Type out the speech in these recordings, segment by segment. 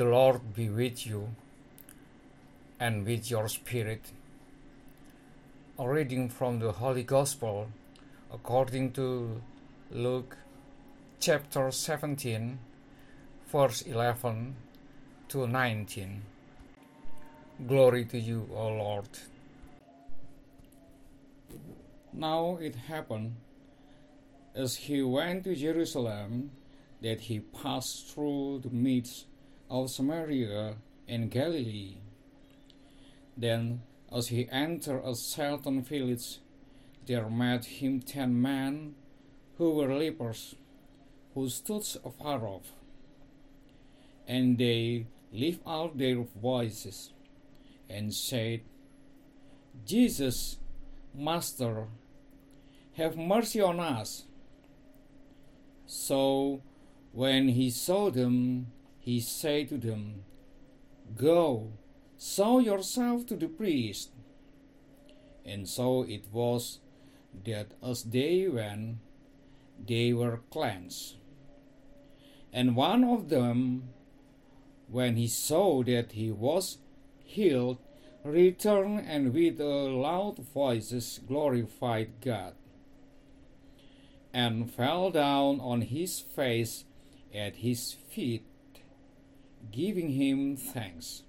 The Lord be with you and with your spirit. A reading from the Holy Gospel according to Luke chapter 17, verse 11 to 19. Glory to you, O Lord. Now it happened as he went to Jerusalem that he passed through the midst of Samaria and Galilee. Then, as he entered a certain village, there met him ten men who were lepers, who stood afar off. And they lifted out their voices and said, Jesus, Master, have mercy on us. So when he saw them, he said to them, Go, show yourself to the priest. And so it was that as they went, they were cleansed. And one of them, when he saw that he was healed, returned and with a loud voice glorified God, and fell down on his face at his feet, giving him thanks.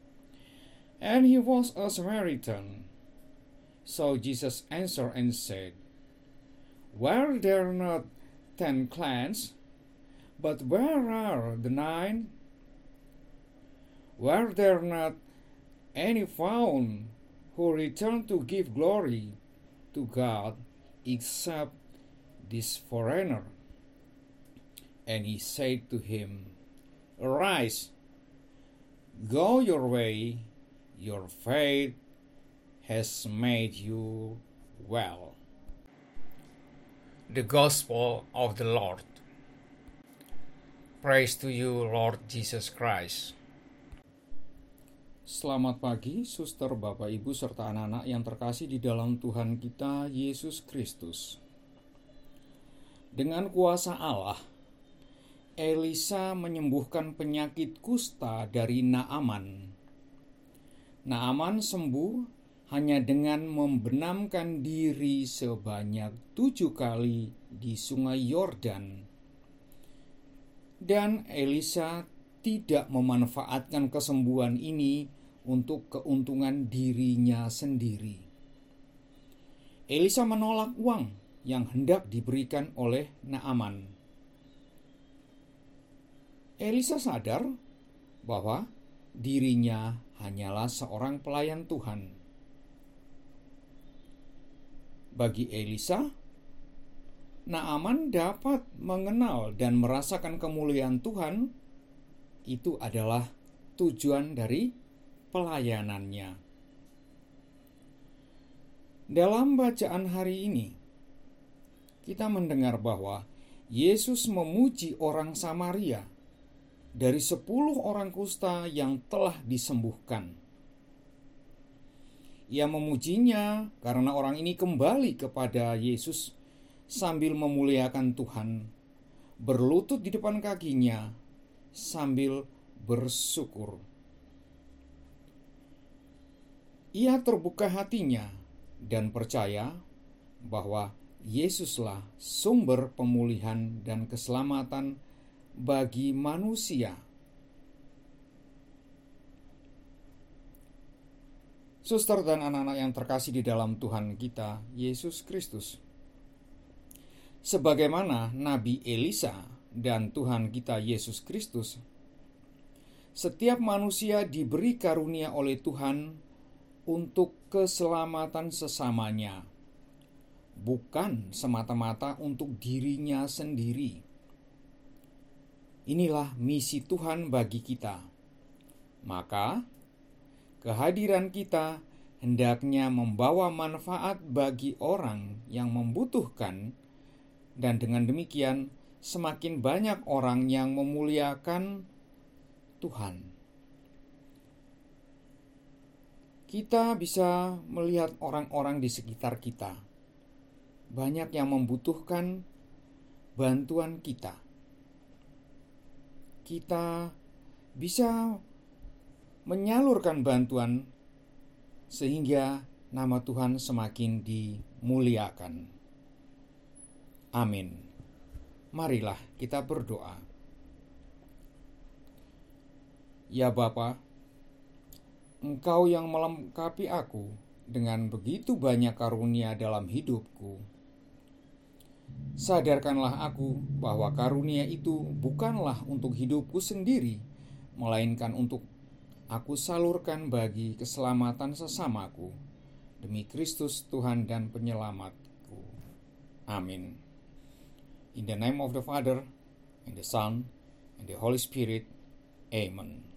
And he was a Samaritan. So Jesus answered and said, Were there are not ten clans? But where are the nine? Were there not any found who returned to give glory to God except this foreigner? And he said to him, Arise, go your way, your faith has made you well. The Gospel of the Lord. Praise to you, Lord Jesus Christ. Selamat pagi, suster, bapak, ibu, serta anak-anak yang terkasih di dalam Tuhan kita, Yesus Kristus. Dengan kuasa Allah, Elisa menyembuhkan penyakit kusta dari Naaman. Naaman sembuh hanya dengan membenamkan diri sebanyak tujuh kali di sungai Yordan. Dan Elisa tidak memanfaatkan kesembuhan ini untuk keuntungan dirinya sendiri. Elisa menolak uang yang hendak diberikan oleh Naaman. Elisa sadar bahwa dirinya hanyalah seorang pelayan Tuhan. Bagi Elisa, Naaman dapat mengenal dan merasakan kemuliaan Tuhan. Itu adalah tujuan dari pelayanannya. Dalam bacaan hari ini, kita mendengar bahwa Yesus memuji orang Samaria dari sepuluh orang kusta yang telah disembuhkan. Ia memujinya karena orang ini kembali kepada Yesus sambil memuliakan Tuhan, berlutut di depan kakinya sambil bersyukur. Ia terbuka hatinya dan percaya bahwa Yesuslah sumber pemulihan dan keselamatan bagi manusia. Suster dan anak-anak yang terkasih di dalam Tuhan kita, Yesus Kristus. Sebagaimana Nabi Elisa dan Tuhan kita Yesus Kristus, setiap manusia diberi karunia oleh Tuhan untuk keselamatan sesamanya, bukan semata-mata untuk dirinya sendiri. Inilah misi Tuhan bagi kita. Maka, kehadiran kita hendaknya membawa manfaat bagi orang yang membutuhkan, dan dengan demikian semakin banyak orang yang memuliakan Tuhan. kita bisa melihat orang-orang di sekitar kita. Banyak yang membutuhkan bantuan kita. Kita bisa menyalurkan bantuan sehingga nama Tuhan semakin dimuliakan. Amin. Marilah kita berdoa. Ya Bapa, Engkau yang melengkapi aku dengan begitu banyak karunia dalam hidupku. Sadarkanlah aku bahwa karunia itu bukanlah untuk hidupku sendiri, melainkan untuk aku salurkan bagi keselamatan sesamaku demi Kristus Tuhan dan penyelamatku. Amin. In the name of the Father, and the Son, and the Holy Spirit. Amen.